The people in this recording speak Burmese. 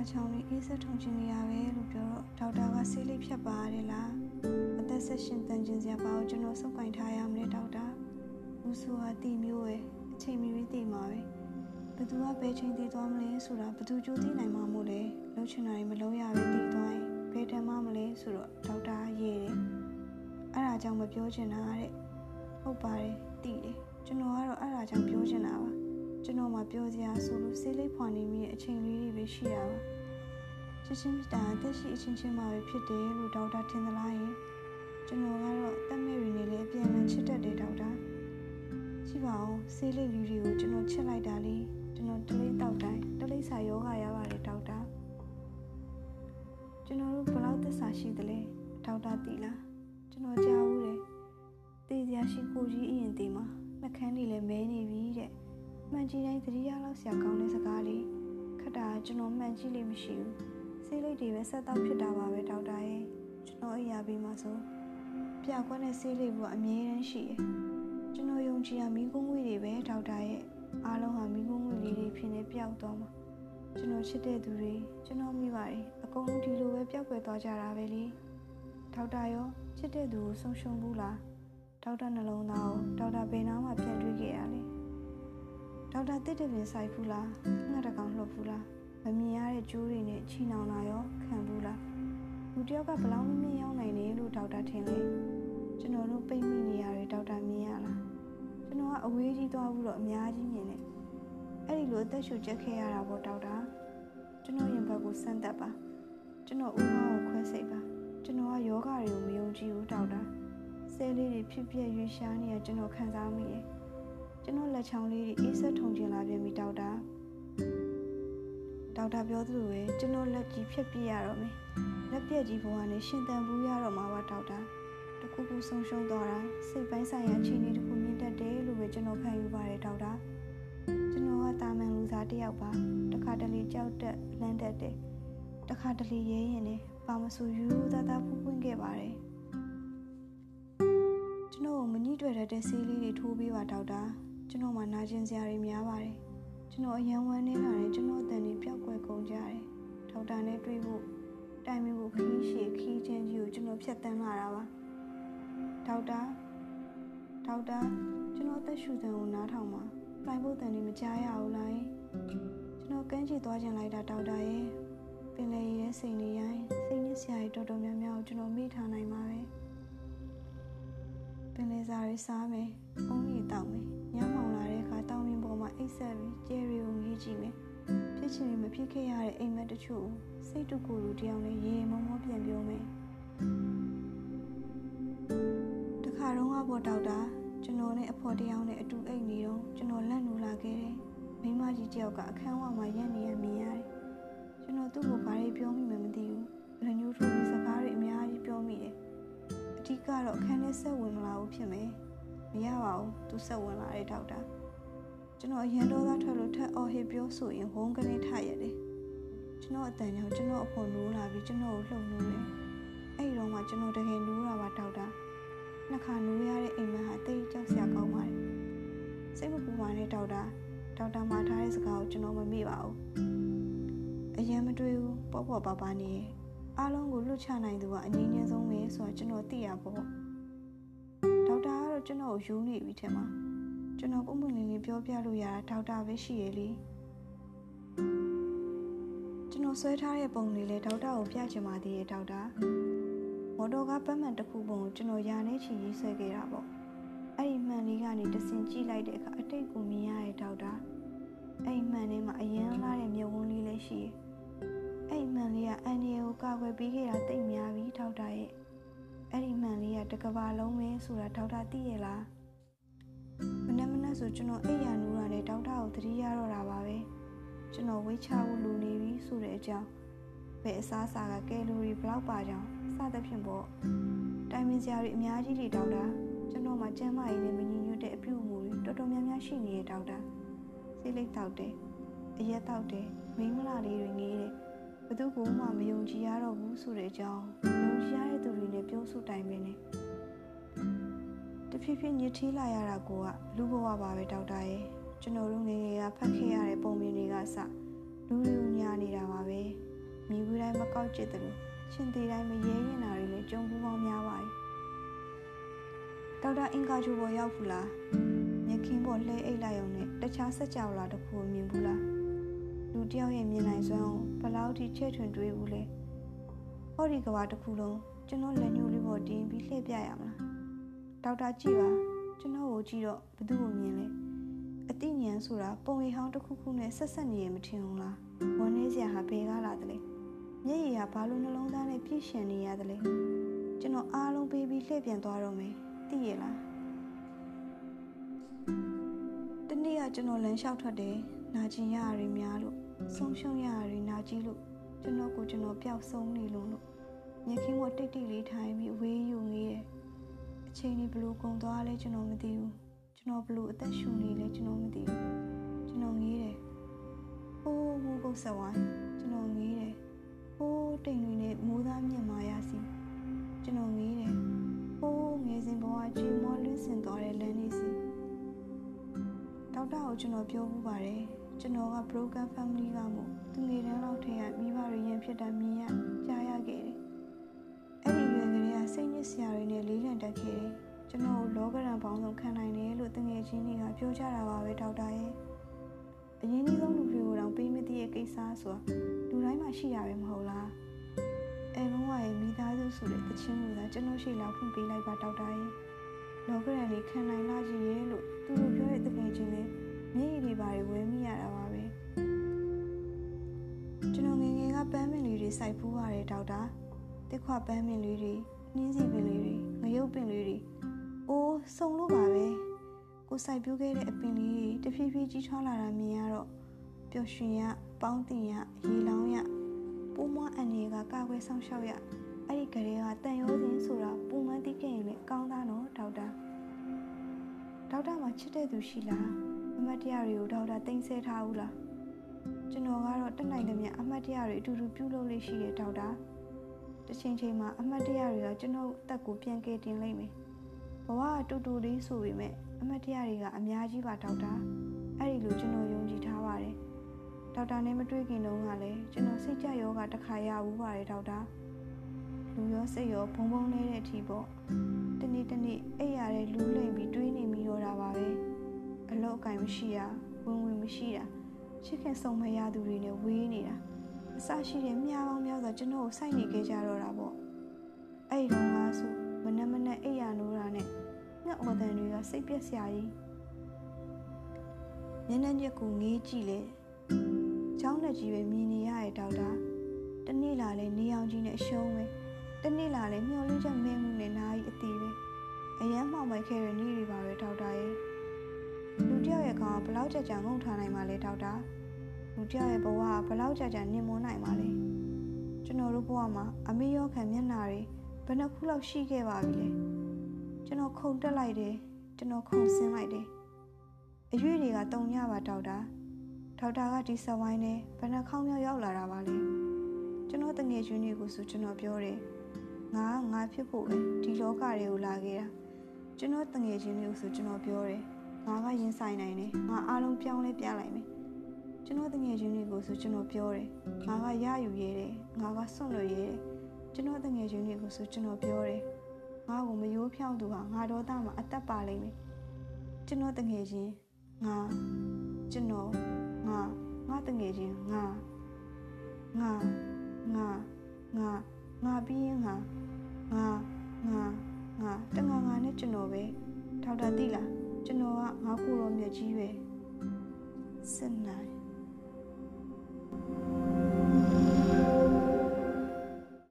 လက်ချောင်းလေးအေးဆက်ထုံချင်နေရပဲလို့ပြောတော့ဒေါက်တာကဆေးလေးဖြတ်ပါရတယ်လားအသက်ဆက်ရှင်တန်ကျင်စရာပါကိုကျွန်တော်စုပ်ကင်ထားရမလဲဒေါက်တာဦးဆိုဟာတီမျိုးပဲအချိန်မီပြီးတည်မှာပဲဘသူကဘယ်ချိန်တည်သွားမလဲဆိုတာဘသူကြိုးသိနိုင်မှာမို့လဲလှုပ်ချင်တာတွေမလုံးရပဲတည်သွားရင်ဘယ်တမ်းမှမလဲဆိုတော့ဒေါက်တာရေးတယ်အဲ့ဒါကြောင့်မပြောချင်တာတဲ့ဟုတ်ပါတယ်တည်တယ်ကျွန်တော်ကတော့အဲ့ဒါကြောင့်ပြောချင်တာပါ ကျွန်တော်မှပြောစရာဆိုလို့ဆေးလေးဖွာနေမိတဲ့အချိန်လေးတွေပဲရှိတာပါချစ်ချင်းတာတက်ရှိအချင်းချင်းမှပဲဖြစ်တယ်လို့ဒေါက်တာထင်သလားယင်ကျွန်တော်ကတော့တက်မဲ့ရီနေလေအပြန်အလှန်ချစ်တတ်တယ်ဒေါက်တာရှိပါအောင်ဆေးလေးလူတွေကိုကျွန်တော်ချစ်လိုက်တာလေကျွန်တော်တလေးတောက်တိုင်းတလေးစာယောဂရပါတယ်ဒေါက်တာကျွန်တော်တို့ဘယ်လောက်သစ္စာရှိသလဲဒေါက်တာတီလားကျွန်တော်ကြားဘူးတယ်တည်စရာရှိကိုကြီးအရင်တည်မှာနှကန်းတွေလည်းမဲနေပြီတဲ့ မှန်ကြီးတိုင်းသတိရလောက်ဆရာကောင်းတဲ့စကားလေးခက်တာကျွန်တော်မှန်ကြည့်လိမ့်မရှိဘူးဆေးလိပ်တွေပဲဆက်တော့ဖြစ်တာပါပဲဒေါက်တာရဲ့ကျွန်တော်အရာပြီးမှဆိုပြကွက်တဲ့ဆေးလိပ်ကအမြဲတမ်းရှိတယ်ကျွန်တော်ယုံကြည်ရမိကုန်းငွေတွေပဲဒေါက်တာရဲ့အားလုံးဟာမိကုန်းငွေလေးတွေဖြစ်နေပျောက်သွားမှာကျွန်တော်ချစ်တဲ့သူတွေကျွန်တော်မိပါတယ်အကုန်လုံးဒီလိုပဲပျောက်ကွယ်သွားကြတာပဲလေဒေါက်တာရောချစ်တဲ့သူကိုဆုံးရှုံးဘူးလားဒေါက်တာနှလုံးသားကိုဒေါက်တာဘယ်နာမှပြန်တွေးခဲ့ရလဲ ဒေါက်တာတစ်တပင်ဆိုင်ဘူးလားငှက်တကောင်လှုပ်ဘူးလားမမြင်ရတဲ့ကြိုးတွေနဲ့ချီနှောင်လာရောခံဘူးလားလူတယောက်ကဘလောက်မမြင်ရောက်နိုင်တယ်လို့ဒေါက်တာထင်လဲကျွန်တော်တို့ပိတ်မိနေရတယ်ဒေါက်တာမြင်ရလားကျွန်တော်ကအဝေးကြီးသွားဘူးတော့အများကြီးမြင်တယ်အဲ့ဒီလိုအသက်ရှူချက်ခဲ့ရတာပေါ့ဒေါက်တာကျွန်တော်ရင်ဘတ်ကိုစမ်းသက်ပါကျွန်တော်ဦးမောင်းကိုခွဲစိတ်ပါကျွန်တော်ကယောဂတွေကိုမယုံကြည်ဘူးဒေါက်တာဆဲလေးတွေဖြစ်ဖြစ်ရွေးရှားနေရကျွန်တော်ခံစားမိတယ် ကျွန်တော်လက်ချောင်းလေးတွေအေးဆက်ထုံကျင်လာပြန်ပြီဒေါက်တာဒေါက်တာပြောသလိုပဲကျွန်တော်လက်ကြီးဖြတ်ပြရတော့မယ်လက်ပြက်ကြီးဘဝနဲ့ရှင်တန်ဘူးရတော့မှာပါဒေါက်တာတခုခုဆုံးရှုံးသွားတာစိတ်ပိုင်းဆိုင်ရာအခြေအနေတခုမြင့်တက်တယ်လို့ပဲကျွန်တော်ခံယူပါတယ်ဒေါက်တာကျွန်တော်ကတာမန်လူသားတစ်ယောက်ပါတခါတလေကြောက်တက်လန့်တက်တယ်တခါတလေရဲရင်လည်းပါမဆိုယူသားသားဖူးပွင့်ခဲ့ပါတယ်ကျွန်တော်မညှိတွေ့တဲ့ဆေးလေးတွေထိုးပေးပါဒေါက်တာ ကျွန်တော်မှနာကျင်စရာတွေများပါတယ်ကျွန်တော်အယံဝမ်းနေလာတယ်ကျွန်တော်အတန်တွေပျောက်ကွယ်ကုန်ကြတယ်ဒေါက်တာနဲ့တွေ့ဖို့တိုင်မီဖို့ခီးရှည်ခီးချင်းကြီးကိုကျွန်တော်ဖြတ်တန်းလာတာပါဒေါက်တာဒေါက်တာကျွန်တော်သက်ရှူတန်ကိုနားထောင်ပါဖိုင်ဖို့တန်တွေမကြားရဘူးလားကျွန်တော်ကန်းချီသွားခြင်းလိုက်တာဒေါက်တာရဲ့ပင်လေရဲ့စိတ်နေရိုင်းစိတ်နဲ့ဆရာကြီးတော်တော်များများကိုကျွန်တော်မိထားနိုင်ပါပဲပ င်လေစာတွေစားမယ်အုံးကြီးတောက်မယ်ညမောင်လာတဲ့အခါတောင်းရင်ပေါ်မှာအိတ်ဆက်ပြီးကျဲရီကိုငေးကြည့်မယ်ဖြစ်ချင်မဖြစ်ခဲ့ရတဲ့အိမ်မက်တချို့စိတ်တူကိုယ်လူတယောက်နဲ့ရေမောမောပြန်ပြောမယ်တခါတော့ကပေါ်ဒေါက်တာကျွန်တော်နဲ့အဖော်တယောက်နဲ့အတူအိတ်နေတော့ကျွန်တော်လက်နူလာခဲ့တယ်မိမကြီးတယောက်ကအခန်းဝမှာရက်နေရမြင်ရတယ်ကျွန်တော်သူ့ကိုဘာတွေပြောမိမှမသိဘူးလက်ညှိုးထိုးပြီးစကားတွေအများကြီးပြောမိတယ်အ ဓိကတော့အခန်းထဲဆက်ဝင်မလာဘူးဖြစ်မယ်မရပါဘူးသူဆက်ဝင်လာတဲ့ဒေါက်တာကျွန်တော်ရန်တော်သားထွက်လို့ထက်အော်ဟစ်ပြောဆိုရင်ဝုန်းကနေထရတယ်ကျွန်တော်အတန်ကြောင့်ကျွန်တော်အဖို့နိုးလာပြီးကျွန်တော်ကိုလှုပ်နိုးတယ်အဲ့ဒီတော့မှကျွန်တော်တကယ်နိုးတာပါဒေါက်တာနှစ်ခါနိုးရတဲ့အိမ်မက်ဟာတိတ်ကြောက်စရာကောင်းပါတယ်စိတ်မပူပါနဲ့ဒေါက်တာဒေါက်တာမှာထားတဲ့စကားကိုကျွန်တော်မမေ့ပါဘူးအရင်မတွေ့ဘူးပေါ့ပေါ့ပါပါနေ အားလုံးကိုလွတ်ချနိုင်သူကအငြင်းငြင်းဆုံးပဲဆိုတာကျွန်တော်သိရပေါ့ဒေါက်တာကတော့ကျွန်တော်ကိုယူနေပြီထင်ပါကျွန်တော်ပုံမှန်လေးလေးပြောပြလို့ရတာဒေါက်တာပဲရှိရလေကျွန်တော်ဆွဲထားတဲ့ပုံလေးလေဒေါက်တာကိုပြချင်ပါသေးရဲ့ဒေါက်တာမော်တော်ကားပတ်မှန်တစ်ခုပုံကိုကျွန်တော်ယာနေချီရေးဆွဲခဲ့တာပေါ့အဲ့ဒီမှန်လေးကနေတဆင်ကြည့်လိုက်တဲ့အခါအတိတ်ကိုမြင်ရတဲ့ဒေါက်တာအဲ့ဒီမှန်ထဲမှာအရန်လာတဲ့မြုပ်ဝန်းလေးလည်းရှိတယ် အဲ့ဒီမှန်လေးကအန်ဒီကိုကာကွယ်ပေးခဲ့တာတိတ်များပြီဒေါက်တာရဲ့အဲ့ဒီမှန်လေးကတကဘာလုံးပဲဆိုတာဒေါက်တာသိရဲ့လားမနေ့မနေ့ဆိုကျွန်တော်အိပ်ယာနူးတာနဲ့ဒေါက်တာကိုသတိရတော့တာပါပဲကျွန်တော်ဝေးချဖို့လိုနေပြီဆိုတဲ့အကြောင်းဘယ်အစားအစာကကယ်လိုရီဘလောက်ပါကြောင်းစသဖြင့်ပေါ့တိုင်မင်စရာတွေအများကြီးလေဒေါက်တာကျွန်တော်မှကျမ်းမာရေးနဲ့မညီညွတ်တဲ့အပြုအမူတွေတော်တော်များများရှိနေတဲ့ဒေါက်တာစိတ်လိတ်တောက်တယ်အရက်တောက်တယ်မိန်းမလာလေးတွေငေးတယ် ဘသူကမှမယုံကြည်ရတော့ဘူးဆိုတဲ့အကြောင်းယုံကြည်ရတဲ့သူတွေနဲ့ပြောဆိုတိုင်ပင်နေတဖြည်းဖြည်းညစ်ထီးလာရတာကိုကလူဘဝပါပဲဒေါက်တာရဲ့ကျွန်တော်တို့ငယ်ငယ်ကဖတ်ခဲ့ရတဲ့ပုံပြင်တွေကစလူလူညာနေတာပါပဲမြည်ဘူးတိုင်းမကောက်ကျစ်တယ်လို့ရှင်သေးတိုင်းမရဲရင်တာတွေလည်းကြုံဘူးပေါင်းများပါ යි ဒေါက်တာအင်ကာချိုပေါ်ရောက်ဘူးလားမြခင်းပေါ်လှဲအိတ်လိုက်အောင်နဲ့တခြားဆက်ကြောလာတခုမြင်ဘူးလား လူတယောက်ရဲ့မြင်နိုင်စွမ်းကိုဘလောက်ထိချဲ့ထွင်တွေးဘူးလဲဟောဒီကဘာတစ်ခုလုံးကျွန်တော်လက်ညှိုးလေးပေါ်တင်ပြီးလှည့်ပြရမလားဒေါက်တာကြည့်ပါကျွန်တော်ကိုကြည့်တော့ဘသူ့ကိုမြင်လဲအတိညာဏ်ဆိုတာပုံရိပ်ဟောင်းတစ်ခုခုနဲ့ဆက်ဆက်နေရမထင်ဘူးလားဝန်းနေစရာဟာဘယ်ကားလာတယ်လဲမျက်ရည်ကဘာလို့နှလုံးသားနဲ့ပြည့်ရှင်နေရတယ်လဲကျွန်တော်အားလုံးပေးပြီးလှည့်ပြန်သွားတော့မယ်သိရလားတနေ့ကကျွန်တော်လမ်းလျှောက်ထွက်တယ် နာကျင်ရရည်များလို့ဆုံးရှုံးရရည်နာကြီးလို့ကျွန်တော်ကိုကျွန်တော်ပျောက်ဆုံးနေလို့လို့မြခင်းမတိတ်တိတ်လေးထိုင်ပြီးဝေးယူနေတယ်အချိန်ကြီးဘလို့ကုန်သွားလဲကျွန်တော်မသိဘူးကျွန်တော်ဘလို့အသက်ရှူနေလဲကျွန်တော်မသိဘူးကျွန်တော်ငေးတယ်ဟိုးမိုးကုတ်ဆက်ဝိုင်းကျွန်တော်ငေးတယ်ဟိုးတိမ်တွေနဲ့မိုးသားမြင့်မာရစီကျွန်တော်ငေးတယ်ဟိုးငယ်စဉ်ဘဝချီမောလွင့်စင်သွားတဲ့လမ်းလေးစီဒေါက်တာကိုကျွန်တော်ပြောမှုပါတယ် ကျွန်တော်က broken family ကမို့သူငယ်တန်းလောက်ထဲကမိဘတွေရင်ဖြစ်တာမြင်ရကြားရခဲ့တယ်အဲ့ဒီရွယ်ကလေးကစိတ်ညစ်စရာတွေနဲ့လေးလံတက်ခဲ့တယ်ကျွန်တော်လောကရန်ပေါင်းစုံခံနိုင်တယ်လို့တငယ်ချင်းတွေကပြောကြတာပါပဲဒေါက်တာရဲ့အရင်ကြီးဆုံးလူတွေကိုတောင်ပေးမသိရဲ့ကိစ္စဆိုတာလူတိုင်းမှာရှိရပဲမဟုတ်လားအဲဘုံကရဲ့မိသားစုဆိုတဲ့တခြင်းကိုသာကျွန်တော်ရှိလာဖွင့်ပေးလိုက်ပါဒေါက်တာရဲ့လောကရန်လေးခံနိုင်လာကြီးရဲ့လို့ ပန်းမင်လေးတွေစိုက်ဖူးပါတယ်ဒေါက်တာတစ်ခွပန်းမင်လေးတွေနှင်းစီပင်လေးတွေငရုတ်ပင်လေးတွေအိုးစုံလို့ပါပဲကိုစိုက်ပျိုးခဲ့တဲ့အပင်လေးတွေတဖြည်းဖြည်းကြီးထွားလာတာမြင်ရတော့ပျော်ရွှင်ရပေါင်းတင်ရရေလောင်းရပိုးမွားအန်ရီကကာကွယ်ဆောင်ရှောက်ရအဲ့ဒီကလေးကတန်ရိုးစင်းဆိုတာပုံမှန်သိခဲ့ရင်လည်းကောင်းသားနော်ဒေါက်တာဒေါက်တာမှာချစ်တဲ့သူရှိလားအမတ်တရားတွေကိုဒေါက်တာတင်ဆက်ထားဘူးလား ကျွန်တော်ကတော့တက်နိုင်သမျှအမတ်တရားတွေအတူတူပြုလုပ်လို့ရှိတဲ့ဒေါက်တာတစ်ချိန်ချိန်မှာအမတ်တရားတွေကကျွန်တော်အသက်ကိုပြန်ကယ်တင်လိုက်မယ်ဘဝကတူတူလေးဆိုပေမဲ့အမတ်တရားတွေကအများကြီးပါဒေါက်တာအဲ့ဒီလိုကျွန်တော်ယုံကြည်ထားပါတယ်ဒေါက်တာနဲ့မတွေ့ခင်တုန်းကလည်းကျွန်တော်စိတ်ကြယောဂတစ်ခါရဘူးပါတယ်ဒေါက်တာလူရောစိတ်ရောဘုံဘုံလေးတဲ့အထိပေါ့တနေ့တနေ့အိပ်ရတဲ့လူလိမ့်ပြီးတွေးနေမိတော့တာပါပဲအလောက်အကင်မရှိရဝင်ဝင်မရှိတာ ချစ်ခင်ဆုံမရသူတွေနဲ့ဝေးနေတာအစရှိတဲ့မြားပေါင်းများစွာကျွန်တော်ကိုစိုက်နေခဲ့ကြတော့တာပေါ့အဲ့ဒီတော့ငါဆိုမနက်မနက်အိပ်ရနိုးတာနဲ့ငှက်အော်တန်တွေကစိတ်ပြက်စရာကြီးမျက်နှာညက်ကိုငေးကြည့်လေချောင်းနဲ့ကြီးပဲမြင်နေရတဲ့ဒေါက်တာတနေ့လာလဲနေအောင်ကြီးနဲ့ရှုံးပဲတနေ့လာလဲမျောလင်းချက်မင်းမှုနဲ့နားကြီးအသေးပဲအရန်မှောင်မိုက်ခဲ့တဲ့နေ့တွေပါပဲဒေါက်တာရဲ့ လူတယောက်ရဲ့ကောင်ကဘလောက်ကြာကြာငုံထားနိုင်မှာလဲဒေါက်တာလူတယောက်ရဲ့ဘဝကဘလောက်ကြာကြာနင်မွန်းနိုင်မှာလဲကျွန်တော်တို့ဘဝမှာအမေရောခံမျက်နာတွေဘယ်နှခုလောက်ရှိခဲ့ပါပြီလဲကျွန်တော်ခုန်တက်လိုက်တယ်ကျွန်တော်ခုန်ဆင်းလိုက်တယ်အရွေတွေကတုံညပါဒေါက်တာဒေါက်တာကဒီဆက်ဝိုင်းနဲ့ဘယ်နှခေါင်းမြောက်ရောက်လာတာပါလဲကျွန်တော်တငယ်ချင်းတွေကိုဆိုကျွန်တော်ပြောတယ်ငါငါဖြစ်ဖို့ပဲဒီလောကတွေကိုလာခဲ့တာကျွန်တော်တငယ်ချင်းတွေကိုဆိုကျွန်တော်ပြောတယ် ငါကရင်ဆိုင်နိုင်တယ်ငါအားလုံးပြောင်းလဲပြလိုက်မယ်ကျွန်တော်တငယ်ချင်းတွေကိုဆိုကျွန်တော်ပြောတယ်ငါကရယူရဲတယ်ငါကစွန့်လွတ်ရဲတယ်ကျွန်တော်တငယ်ချင်းတွေကိုဆိုကျွန်တော်ပြောတယ်ငါ့ကိုမယိုးဖြောင်းသူဟာငါတော့သားမှာအသက်ပါလိမ့်မယ်ကျွန်တော်တငယ်ချင်းငါကျွန်တော်ငါငါတငယ်ချင်းငါငါငါငါငါပြီးရင်ငါငါငါငါတငါငါနဲ့ကျွန်တော်ပဲထောက်တာတိလား ကျွန်တော်ကငါကိုရောမြက်ကြီးပဲစစ်နိုင်